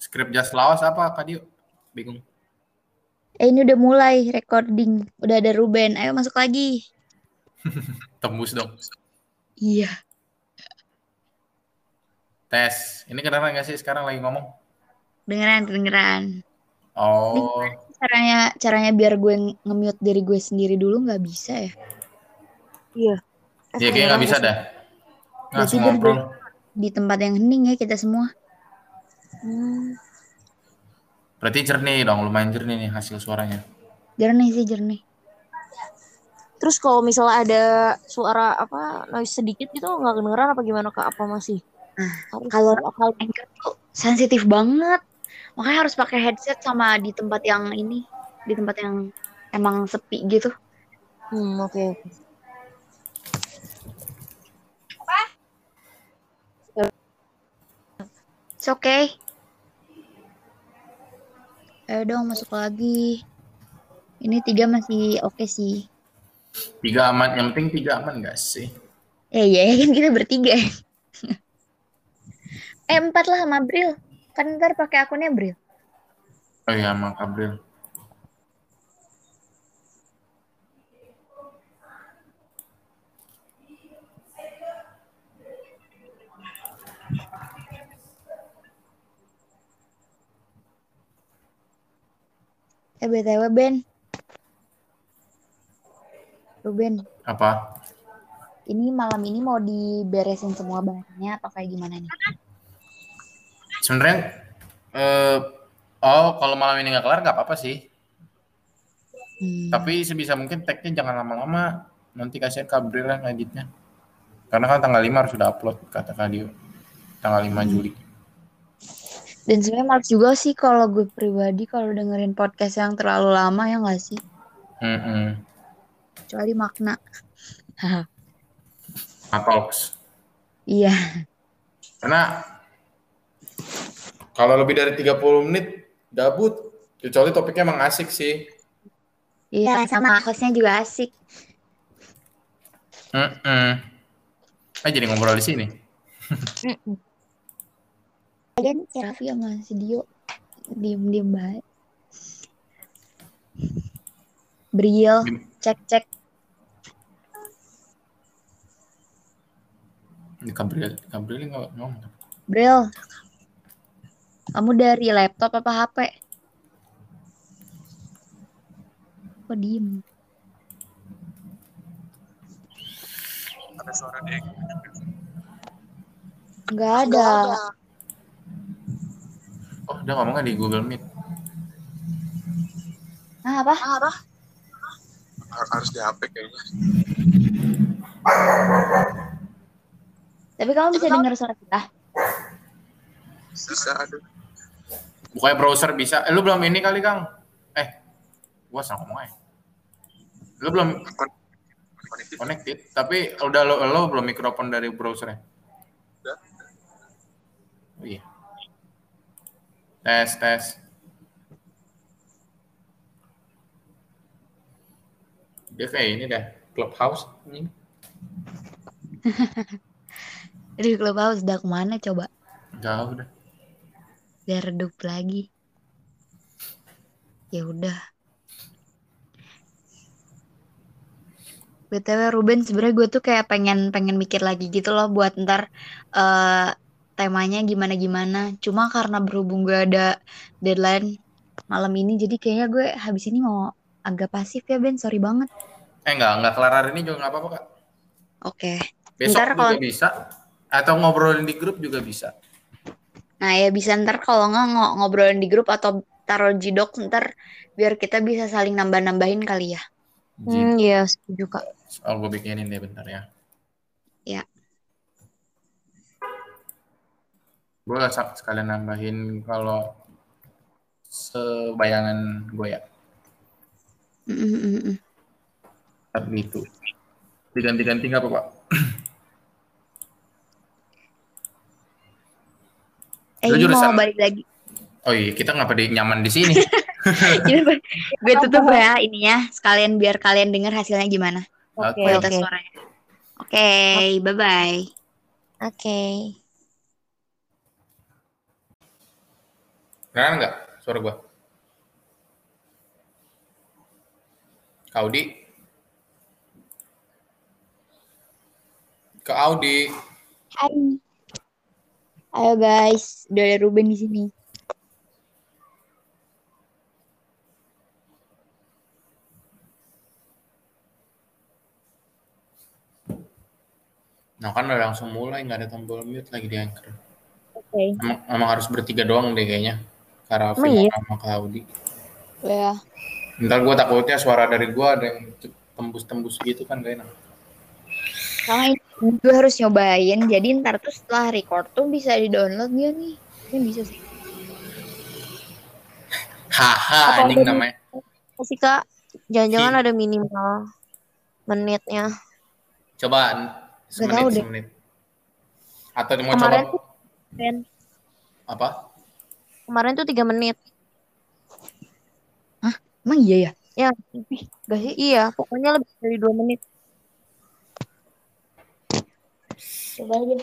skrip Just Lawas apa Kak Dio? Bingung. Eh ini udah mulai recording. Udah ada Ruben. Ayo masuk lagi. Tembus dong. Iya. Tes. Ini kedengeran nggak sih sekarang lagi ngomong? Dengeran, dengeran. Oh, Caranya caranya biar gue nge-mute diri gue sendiri dulu nggak bisa ya. Iya. ya kayaknya nggak bisa dah. Langsung ngobrol. Di tempat yang hening ya kita semua. Hmm. Berarti jernih dong, lumayan jernih nih hasil suaranya. Jernih sih jernih. Terus kalau misalnya ada suara apa noise sedikit gitu nggak kedengeran apa gimana kak? Apa masih? Nah, Harus kalau apa? Anchor tuh sensitif banget. Makanya harus pakai headset sama di tempat yang ini, di tempat yang emang sepi gitu. Hmm oke. oke. It's okay. Ayo dong masuk lagi. Ini tiga masih oke sih. Tiga aman, yang penting tiga aman nggak sih? Eh ya kan kita bertiga. eh empat lah sama Bril. Kan ntar pakai akunnya Bril. Oh iya, sama Kabril. Eh BTW Ben. Ruben, Apa? ini malam ini mau diberesin semua bahannya apa kayak gimana nih? Sebenarnya, eh, oh kalau malam ini nggak kelar nggak apa-apa sih. Hmm. Tapi sebisa mungkin tag-nya jangan lama-lama. Nanti kasihan Kabril lah ngeditnya. Karena kan tanggal 5 harus sudah upload, kata Kak Dio. Tanggal 5 Juli. Dan sebenarnya males juga sih kalau gue pribadi kalau dengerin podcast yang terlalu lama ya nggak sih? Hmm, Kecuali makna. Talks. Iya. Karena kalau lebih dari 30 menit gabut. Kecuali topiknya emang asik sih. Iya, sama hostnya juga asik. Hmm, Eh jadi ngobrol di sini. Mm-mm. Kalian si Raffi sama si Dio diem-diem baik. Bril, Diem. cek-cek. Di Kabril, Kabril nggak ngomong. Bril, kamu dari laptop apa HP? Kok diem? ada suara dek Nggak ada. Oh, dia ngomongnya di Google Meet. Ah, apa? Har- harus di HP kayaknya Tapi kamu bisa dengar suara kita? bisa ada Bukannya browser bisa. Eh, lu belum ini kali, Kang? Eh, gua salah ngomong aja. Lu belum connected connected, tapi udah lo, lo belum mikrofon dari browsernya. Udah. Oh iya. Tes, tes. Dia kayak ini dah, clubhouse. Ini. Aduh, Clubhouse udah ke mana coba? Jauh dah. Biar redup lagi. Ya udah. BTW Ruben sebenarnya gue tuh kayak pengen pengen mikir lagi gitu loh buat ntar eh temanya gimana gimana. Cuma karena berhubung gue ada deadline malam ini jadi kayaknya gue habis ini mau agak pasif ya Ben, sorry banget. Eh enggak, enggak kelar hari ini juga enggak apa-apa, Kak. Oke. Besok Ntar juga kalau- bisa. Atau ngobrolin di grup juga bisa. Nah ya bisa ntar kalau nggak ngo- ngobrolin di grup atau taruh jidok ntar biar kita bisa saling nambah-nambahin kali ya. Hmm, iya setuju kak. Soal gue bikinin deh bentar ya. Ya. Gue sekalian nambahin kalau sebayangan gue ya. Mm, mm, mm, mm. Tapi itu. Diganti-ganti nggak apa, Pak? Eh Lu mau jurusan- balik lagi. Oh iya, kita ngapa di nyaman di sini? Gue tutup ya ininya sekalian biar kalian dengar hasilnya gimana. Oke. Kualitas Oke. suaranya. Oke, bye bye. Oke. Kedengeran nggak suara gua? Kak Audi? Kak Audi. Hai. Ayo guys, udah ada Ruben di sini. Nah kan udah langsung mulai nggak ada tombol mute lagi di anchor. Oke. Emang, emang harus bertiga doang deh kayaknya. Raffi iya? sama Kak Audi. Ya. Ntar gua takutnya suara dari gua ada yang tembus-tembus gitu kan gak enak. Ini gue harus nyobain. Jadi ntar tuh setelah record tuh bisa di-download dia nih. Ini bisa sih. Haha anjing namanya. Masih kak, jangan-jangan ada minimal menitnya. Coba semenit semenit. Atau mau Kemarin coba tuh apa? Kemarin tuh tiga menit. Emang iya ya? Ya, gak sih? iya. Pokoknya lebih dari dua menit. Coba aja.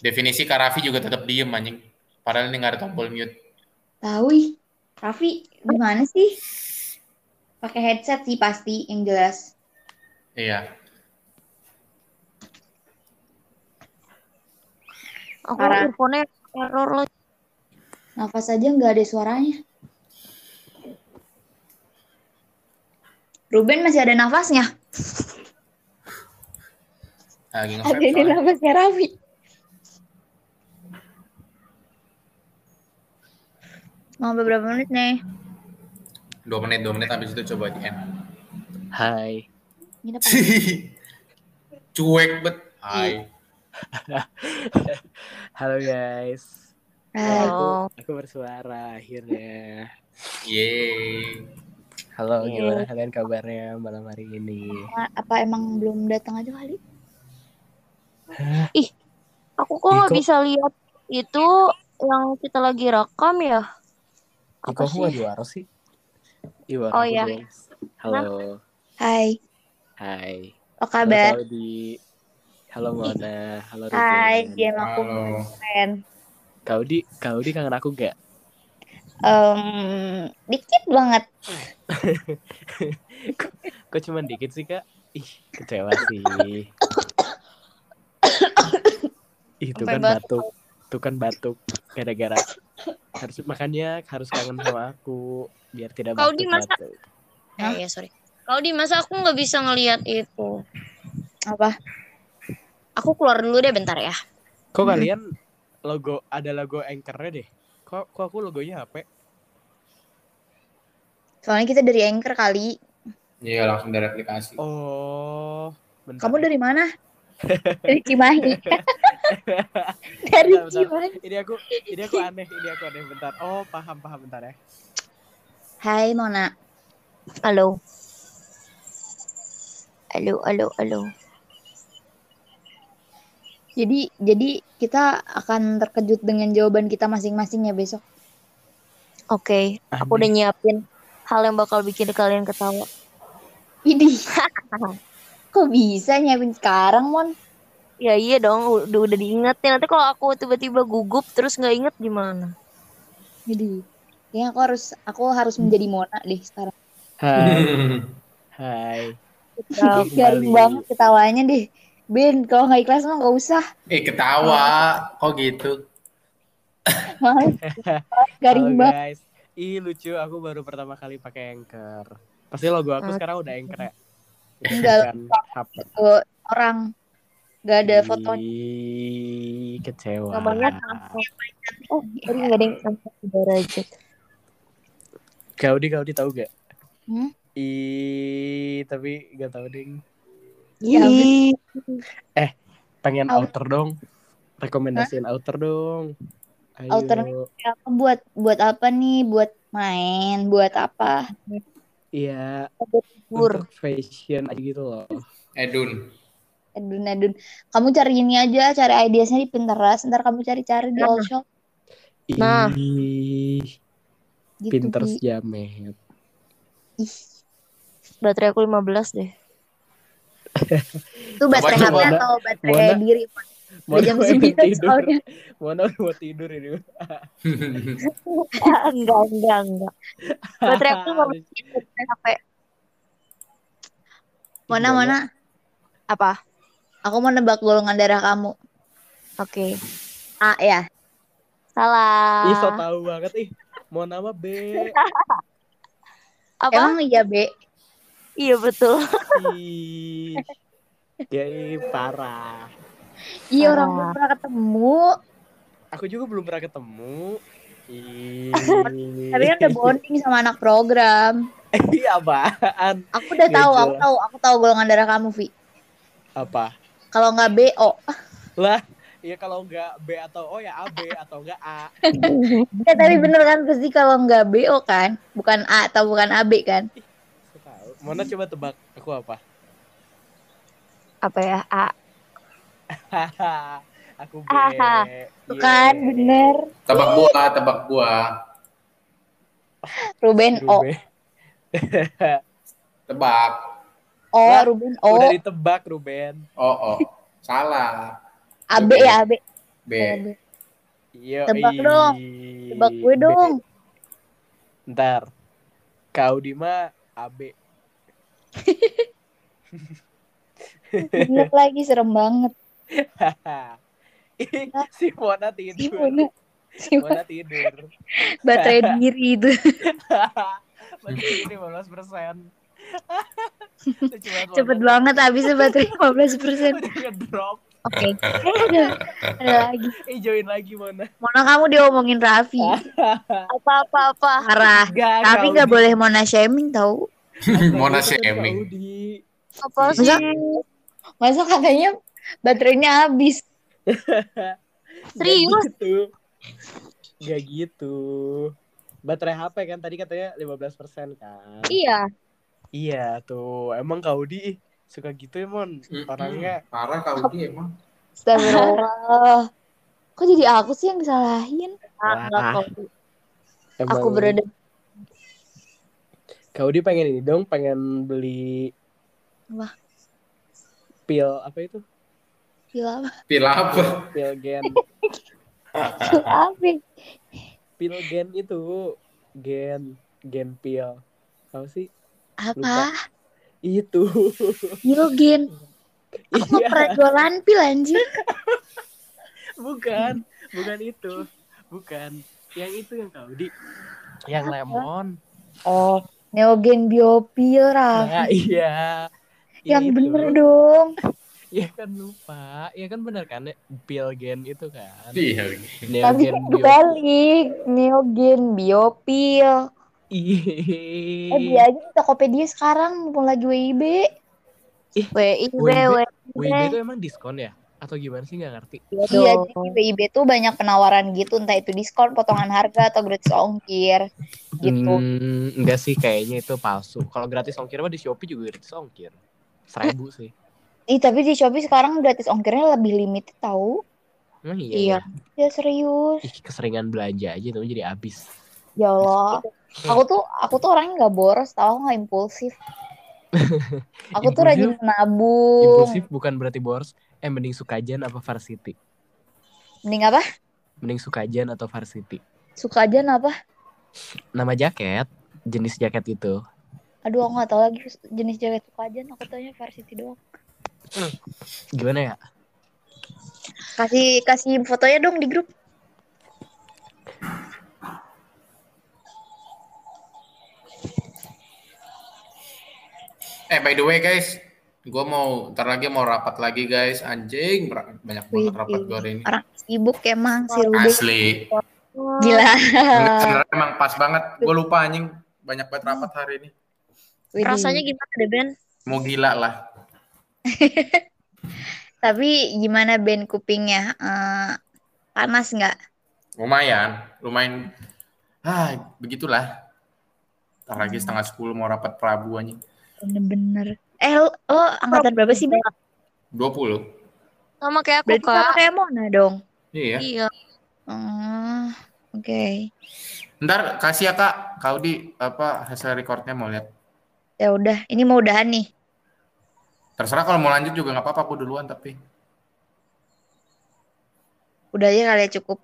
Definisi Kak Raffi juga tetap diem anjing. Padahal ini nggak ada tombol mute. Tahu ih. Raffi, gimana sih? Pakai headset sih pasti yang jelas. Iya. Aku Parah. earphone-nya error lagi. Nafas aja nggak ada suaranya. Ruben masih ada nafasnya. Lagi Ada ini nafasnya Raffi. Mau beberapa menit nih. Dua menit, dua menit habis itu coba di end. Hai. Ini apa? Cuek bet. Hai. Halo guys. Hai. Oh, Aku bersuara akhirnya. Yeay. Halo, Iya. gimana kalian kabarnya malam hari ini? Apa emang belum datang aja kali? aku kok nggak Iko. bisa lihat itu yang kita lagi rekam ya? Ih, Apa aku nggak sih? juara sih? Iwa, Oh, aku iya. Halo. Hai. Hai. Apa Halo kabar? Claudi. Halo Mona. Halo Ruben. Hai, game aku Halo. keren. Kaudi, Kaudi kangen aku gak? Em, dikit banget. Kok cuma dikit sih kak? Ih, kecewa sih. Ih, Itu kan batuk. Itu kan batuk. Gara-gara harus makannya harus kangen sama aku biar tidak Kau batuk. di masa- batuk. Eh, ya sorry. Kalau di masa aku nggak bisa ngelihat itu. Apa? Aku keluar dulu deh bentar ya. Kok kalian logo ada logo anchornya deh? Kok kok aku logonya HP? Soalnya kita dari Anchor kali. Iya langsung dari aplikasi. Oh, bentar. Kamu dari mana? dari Cimahi. dari Bentar, bentar. Cimahi. Ini aku ini aku aneh, ini aku aneh bentar. Oh, paham paham bentar ya. Hai Mona. Halo. Halo, halo, halo. Jadi jadi kita akan terkejut dengan jawaban kita masing-masing ya besok. Oke, aku udah nyiapin hal yang bakal bikin kalian ketawa. Ini kok bisa nyiapin sekarang Mon? Ya iya dong, udah udah diingetin. Nanti kalau aku tiba-tiba gugup terus nggak inget gimana? Jadi kayaknya aku harus aku harus menjadi Mona deh sekarang. Hai. Hai. Ya, Garing banget ketawanya deh. Ben, kalau nggak ikhlas mah nggak usah. eh ketawa. Kok gitu? Garing banget. guys. Ih lucu, aku baru pertama kali pakai Anchor. Pasti logo aku Hmm. sekarang udah Anchor ya. Enggak. Tuh, orang nggak ada foto. Ih, kecewa. Namanya Oh, tadi nggak ada yang angkat derajat. Gaudi, Gaudi tahu gak? Hmm? Ih, tapi gak tahu ding. Ya, Ih, Pengen Au- outer dong. Rekomendasiin outer dong. Ayo. Outer Apa buat buat apa nih? Buat main? Buat apa? Iya, untuk fashion aja gitu loh. Edun. Edun edun. Kamu cari ini aja, cari ideasnya di Pinterest. Ntar kamu cari-cari di Nah. all shop. Nah. Ih, Gitu, pinter Bi. jamet. Ih, Baterai aku 15 deh. Itu HP coba. atau baterai Mona. diri? Udah jam pengen 9 tidur. soalnya. Mona udah mau tidur ini. enggak, enggak, enggak. Baterai aku mau baterai HP. Mona, Gimana? Mona. Apa? Aku mau nebak golongan darah kamu. Oke. A ya. Salah. Ih, so tahu banget ih. Mau nama B. Apa? Emang iya, B? Iya betul. Ih. Ih, parah. Iya, orang belum pernah ketemu. Aku juga belum pernah ketemu. Ih. Tapi kan udah bonding sama anak program. Iya apaan? Aku udah Nggak tahu, aku tahu, aku tahu golongan darah kamu, Vi. Apa? Kalau nggak B, O. Lah, ya kalau enggak B atau O ya AB atau enggak A. Ya, tapi bener kan pasti kalau nggak B, O kan? Bukan A atau bukan AB kan? Mona coba tebak aku apa? Apa ya? A. aku B. Haha. Tuh kan, Yeay. bener. tebak buah, tebak buah. Ruben O. Ruben. Tebak. O, Lah, Ruben O. Udah ditebak Ruben. Oh, oh. Salah. AB ya, AB. B. AB. Iya. Tebak dong. Tebak gue B. dong. Ntar. Kau Dima AB. Bener lagi, serem banget. Si Mona Si tidur. Mona. Si Mona. Tidur. Baterai diri itu. Baterai ini 15 persen. Cepet banget habisnya baterai 15 persen. Ngedrop. Oke. Ada, ada lagi. Eh join lagi Mona. Mona kamu diomongin Raffi. Apa-apa-apa. Parah. Gak, Tapi nggak boleh Mona shaming tau. Mona shaming. Apa sih? masa katanya baterainya habis. Serius? Gak gitu. Gak gitu. Baterai HP kan tadi katanya 15% kan. Iya. Iya tuh. Emang kau di suka gitu ya Mon orangnya. Parah kau dia emang. Astagfirullah. Kok jadi aku sih yang disalahin? Enggak Wah. Emang Aku berada Kau di pengen ini dong, pengen beli Wah. pil apa itu? Pil apa? Pil apa? Pil gen, Pil apa? pil gen itu, gen, gen pil. Apa sih? Apa? Itu. Pil Aku nggak Iya, pil anjir. bukan, bukan itu, bukan. Yang itu yang kau di, yang lemon. Oh, Neogen Biopil, Raffi. Nah, iya. yang itu. bener dong. Ya kan lupa, ya kan bener kan pil gen itu kan. Iya. Tapi Neogen kan balik. Neogen Biopil. Eh, dia aja di Tokopedia sekarang mumpung lagi WIB. WIB, WIB. WIB. WIB itu emang diskon ya? Atau gimana sih nggak ngerti? Iya, jadi di WIB tuh banyak penawaran gitu, entah itu diskon, potongan harga, atau gratis ongkir. Gitu. Hmm, enggak sih kayaknya itu palsu. Kalau gratis ongkir mah di Shopee juga gratis ongkir. Seribu sih. Ih, tapi di Shopee sekarang gratis ongkirnya lebih limited tahu. Emang iya. Iya. ya? Ya serius. Ih, keseringan belanja aja tuh jadi habis. Ya Allah. Aku tuh aku tuh orangnya nggak boros, tau aku nggak impulsif. Aku tuh rajin Impulsif? menabung. Impulsif bukan berarti boros. Eh mending Sukajan apa Varsity? Mending apa? Mending Sukajan atau Varsity? Suka aja apa? Nama jaket, jenis jaket itu. Aduh, aku nggak tahu lagi jenis jaket suka aja. Aku tanya varsity doang. Gimana ya? Kasih kasih fotonya dong di grup. Eh by the way guys, gue mau ntar lagi mau rapat lagi guys. Anjing banyak banget Wih, rapat gue hari ini. Orang sibuk emang si Ruben. Asli. Gila. Sebenarnya emang pas banget. Gue lupa anjing banyak banget rapat hari ini. Widih. Rasanya gimana deh, Ben? Mau gila lah. Tapi gimana band kupingnya? Eh, panas nggak? Lumayan, lumayan. Ah, begitulah. Ntar lagi setengah sepuluh mau rapat Prabu anjing. Bener-bener. Eh, lo, lo angkatan berapa sih, Ben? 20. Sama kayak aku, Berarti sama Kak. kayak Mona dong. Iya. Iya. Oh, oke. Ntar kasih ya kak, kau di apa hasil recordnya mau lihat. Ya udah, ini mau udahan nih. Terserah kalau mau lanjut juga nggak apa-apa, aku duluan tapi. Udah aja kali ya cukup.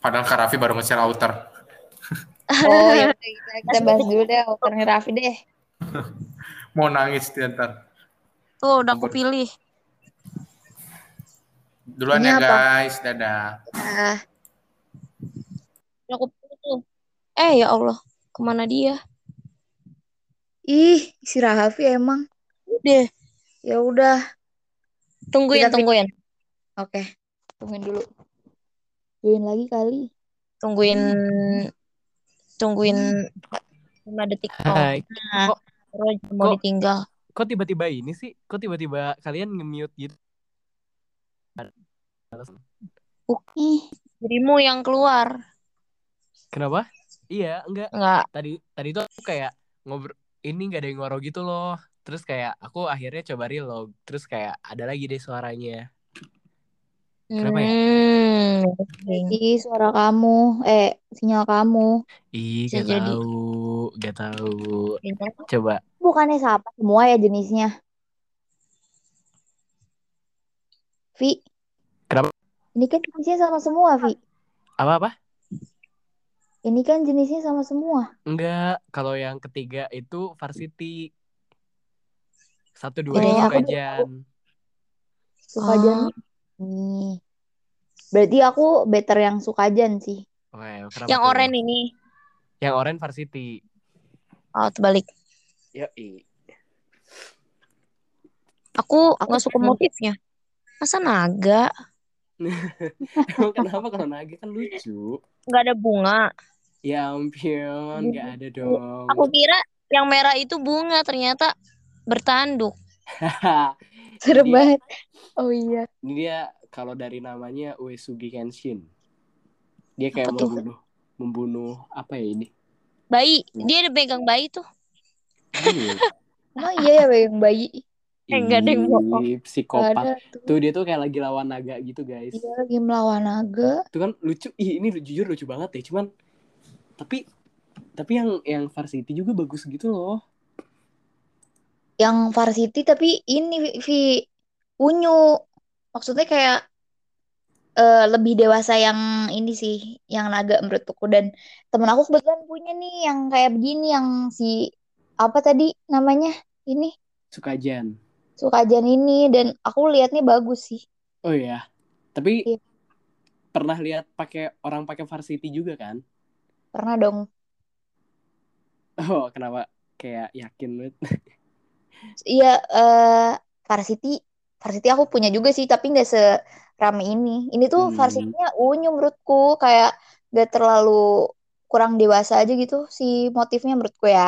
Padahal Kak Raffi baru nge-share outer. Oh ya udah, kita, kita bahas dulu deh outernya Raffi deh. Mau nangis dia ntar. Tuh udah aku pilih. Duluan Ini ya apa? guys, dadah. Ah, Udah aku pilih tuh. Eh ya Allah, ke mana dia? ih, si Raffi emang. Udah, Ya udah, tungguin, Kita tungguin. oke. Tungguin dulu. Join lagi kali. Tungguin tungguin 5 detik. Oh, Hai. nah, terus mau kok- ditinggal. Kok tiba-tiba ini sih? Kok tiba-tiba kalian nge-mute gitu? Ih, Dirimu yang keluar. Kenapa? Iya, enggak. Enggak. Tadi tadi tuh aku kayak ngobrol ini nggak ada yang ngoro gitu loh. Terus kayak aku akhirnya coba reload. Terus kayak ada lagi deh suaranya. Kenapa ya? Hmm, jadi suara kamu, eh sinyal kamu. Ih, Bisa gak jadi. tahu, gak tahu. Bintang. Coba. Bukannya sama semua ya jenisnya. Vi. Kenapa? Ini kan jenisnya sama semua, Vi. Apa-apa? Ini kan jenisnya sama semua. Enggak, kalau yang ketiga itu varsity. Satu dua Bedanya aku kajian. Sukajan Oh. nih. Berarti aku better yang Sukajan sih. Wah, kenapa Yang tuh? oranye ini. Yang orange varsity. Oh, terbalik. Yoi. Aku Aku nggak suka motifnya. Masa naga? Emang kenapa kalau naga kan lucu? Nggak ada bunga. Ya ampun, nggak ada dong. Aku kira yang merah itu bunga, ternyata bertanduk. Serem Dia- banget. Oh iya. Ini dia kalau dari namanya Uesugi Kenshin. Dia kayak Apa tuh? membunuh membunuh apa ya ini? Bayi, dia ada pegang bayi tuh. Iya. Emang iya ya yang bayi. Eh, nggak ada yang bohong. Psikopat. ada tuh. Tuh dia tuh kayak lagi lawan naga gitu guys. Dia lagi melawan naga. Itu kan lucu. Ih ini jujur lucu banget ya. Cuman tapi tapi yang yang varsity juga bagus gitu loh. Yang varsity tapi ini Vi unyu. Maksudnya kayak eh, lebih dewasa yang ini sih, yang naga menurutku dan temen aku kebetulan punya nih yang kayak begini yang si apa tadi namanya ini Sukajan. Sukajan ini dan aku liatnya bagus sih. Oh iya. Tapi Iya. pernah lihat pakai orang pakai varsity juga kan? Pernah dong. Oh, kenapa? Kayak yakin banget. Iya, eh varsity, varsity aku punya juga sih, tapi nggak serame ini. Ini tuh Hmm. unyu menurutku, kayak nggak terlalu kurang dewasa aja gitu si motifnya menurutku ya.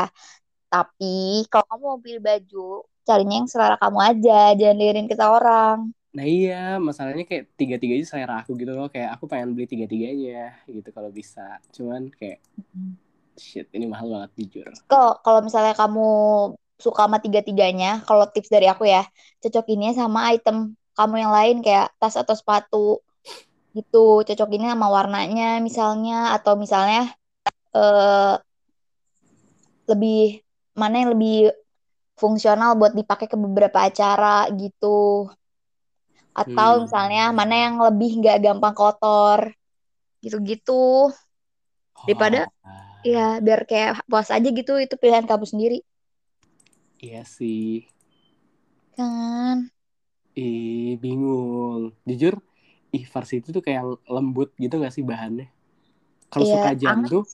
Tapi kalau kamu mau pilih baju, carinya yang selera kamu aja, jangan dengerin kata orang. Nah iya, masalahnya kayak tiga-tiganya selera aku gitu loh. Kayak aku pengen beli tiga-tiganya gitu kalau bisa. Cuman kayak shit ini mahal banget jujur. Kalau kalau misalnya kamu suka sama tiga-tiganya, kalau tips dari aku ya, cocokinnya sama item kamu yang lain kayak tas atau sepatu gitu. Cocokinnya sama warnanya misalnya atau misalnya eh lebih mana yang lebih fungsional buat dipakai ke beberapa acara gitu. Atau Hmm. misalnya mana yang lebih nggak gampang kotor gitu-gitu. Daripada- Oh, Ya, biar kayak puas aja gitu, itu pilihan kamu sendiri. Iya sih. Kan? Ih, bingung. Jujur, ih varsity tuh kayak yang lembut gitu gak sih bahannya? Kalau Iya, Sukajan anget tuh,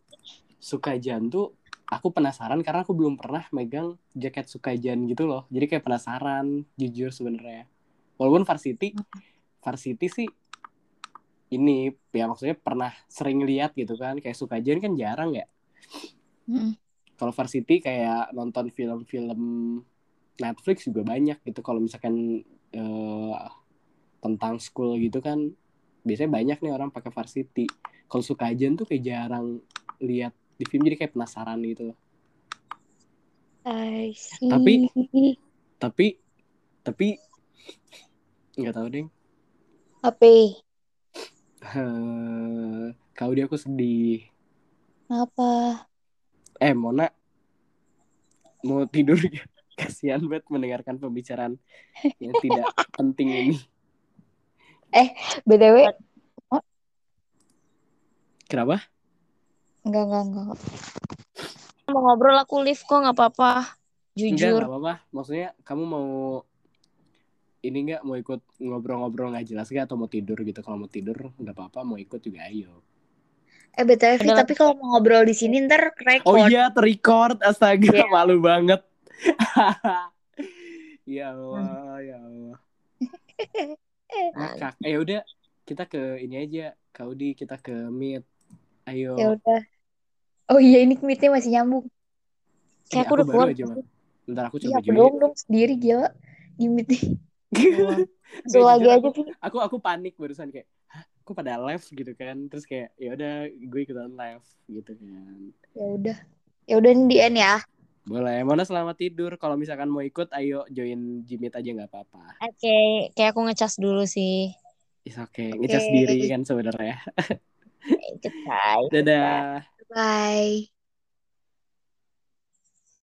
Sukajan tuh aku penasaran karena aku belum pernah megang jaket Sukajan gitu loh. Jadi kayak penasaran, jujur sebenarnya. Walaupun varsity, varsity sih ini ya maksudnya pernah sering lihat gitu kan kayak Sukajan kan jarang ya. Kalau varsity kayak nonton film-film Netflix juga banyak gitu kalau misalkan eh, tentang school gitu kan biasanya banyak nih orang pakai varsity. Kalau Sukajan tuh kayak jarang lihat di film jadi kayak penasaran gitu. I see. Tapi- Tapi tapi nggak tahu deh. Apa? Eh, Kau dia aku sedih. Apa? Eh Mona mau tidur ya? Kasihan banget mendengarkan pembicaraan yang tidak penting ini. BTW, Kenapa? Enggak, enggak, enggak. Mau ngobrol aku live kok nggak apa-apa. Enggak, Jujur. nggak apa-apa. Maksudnya kamu mau ini nggak mau ikut ngobrol-ngobrol nggak jelas gak atau mau tidur gitu? Kalau mau tidur nggak apa-apa, mau ikut juga ayo. Eh, BTW, Vi, Ada- tapi kalau mau ngobrol di sini ntar record. Oh iya, terrecord. Astaga, Iya. malu banget. ya Allah, ya Allah. Ngakak. Eh udah, kita ke ini aja. Kaudi, kita ke meet. Ayo. Ya udah. Oh iya, ini meetnya masih nyambung. Eh, Kayak aku udah keluar. aja. Bentar aku Iya, coba aku join. doang dong sendiri gila. Di meet Keluar. Langsung Nggak, lagi jujur aja, aku, Vi. aku aku panik barusan kayak kok pada live gitu kan terus kayak ya udah gue ikutan live gitu kan Ya udah. Ya udah di end ya. boleh mana selamat tidur kalau misalkan mau ikut ayo join Jimit aja nggak apa-apa Oke, kayak aku ngecas dulu sih. is okay ngecas Oke. diri kan sebenarnya Goodbye. dadah Bye.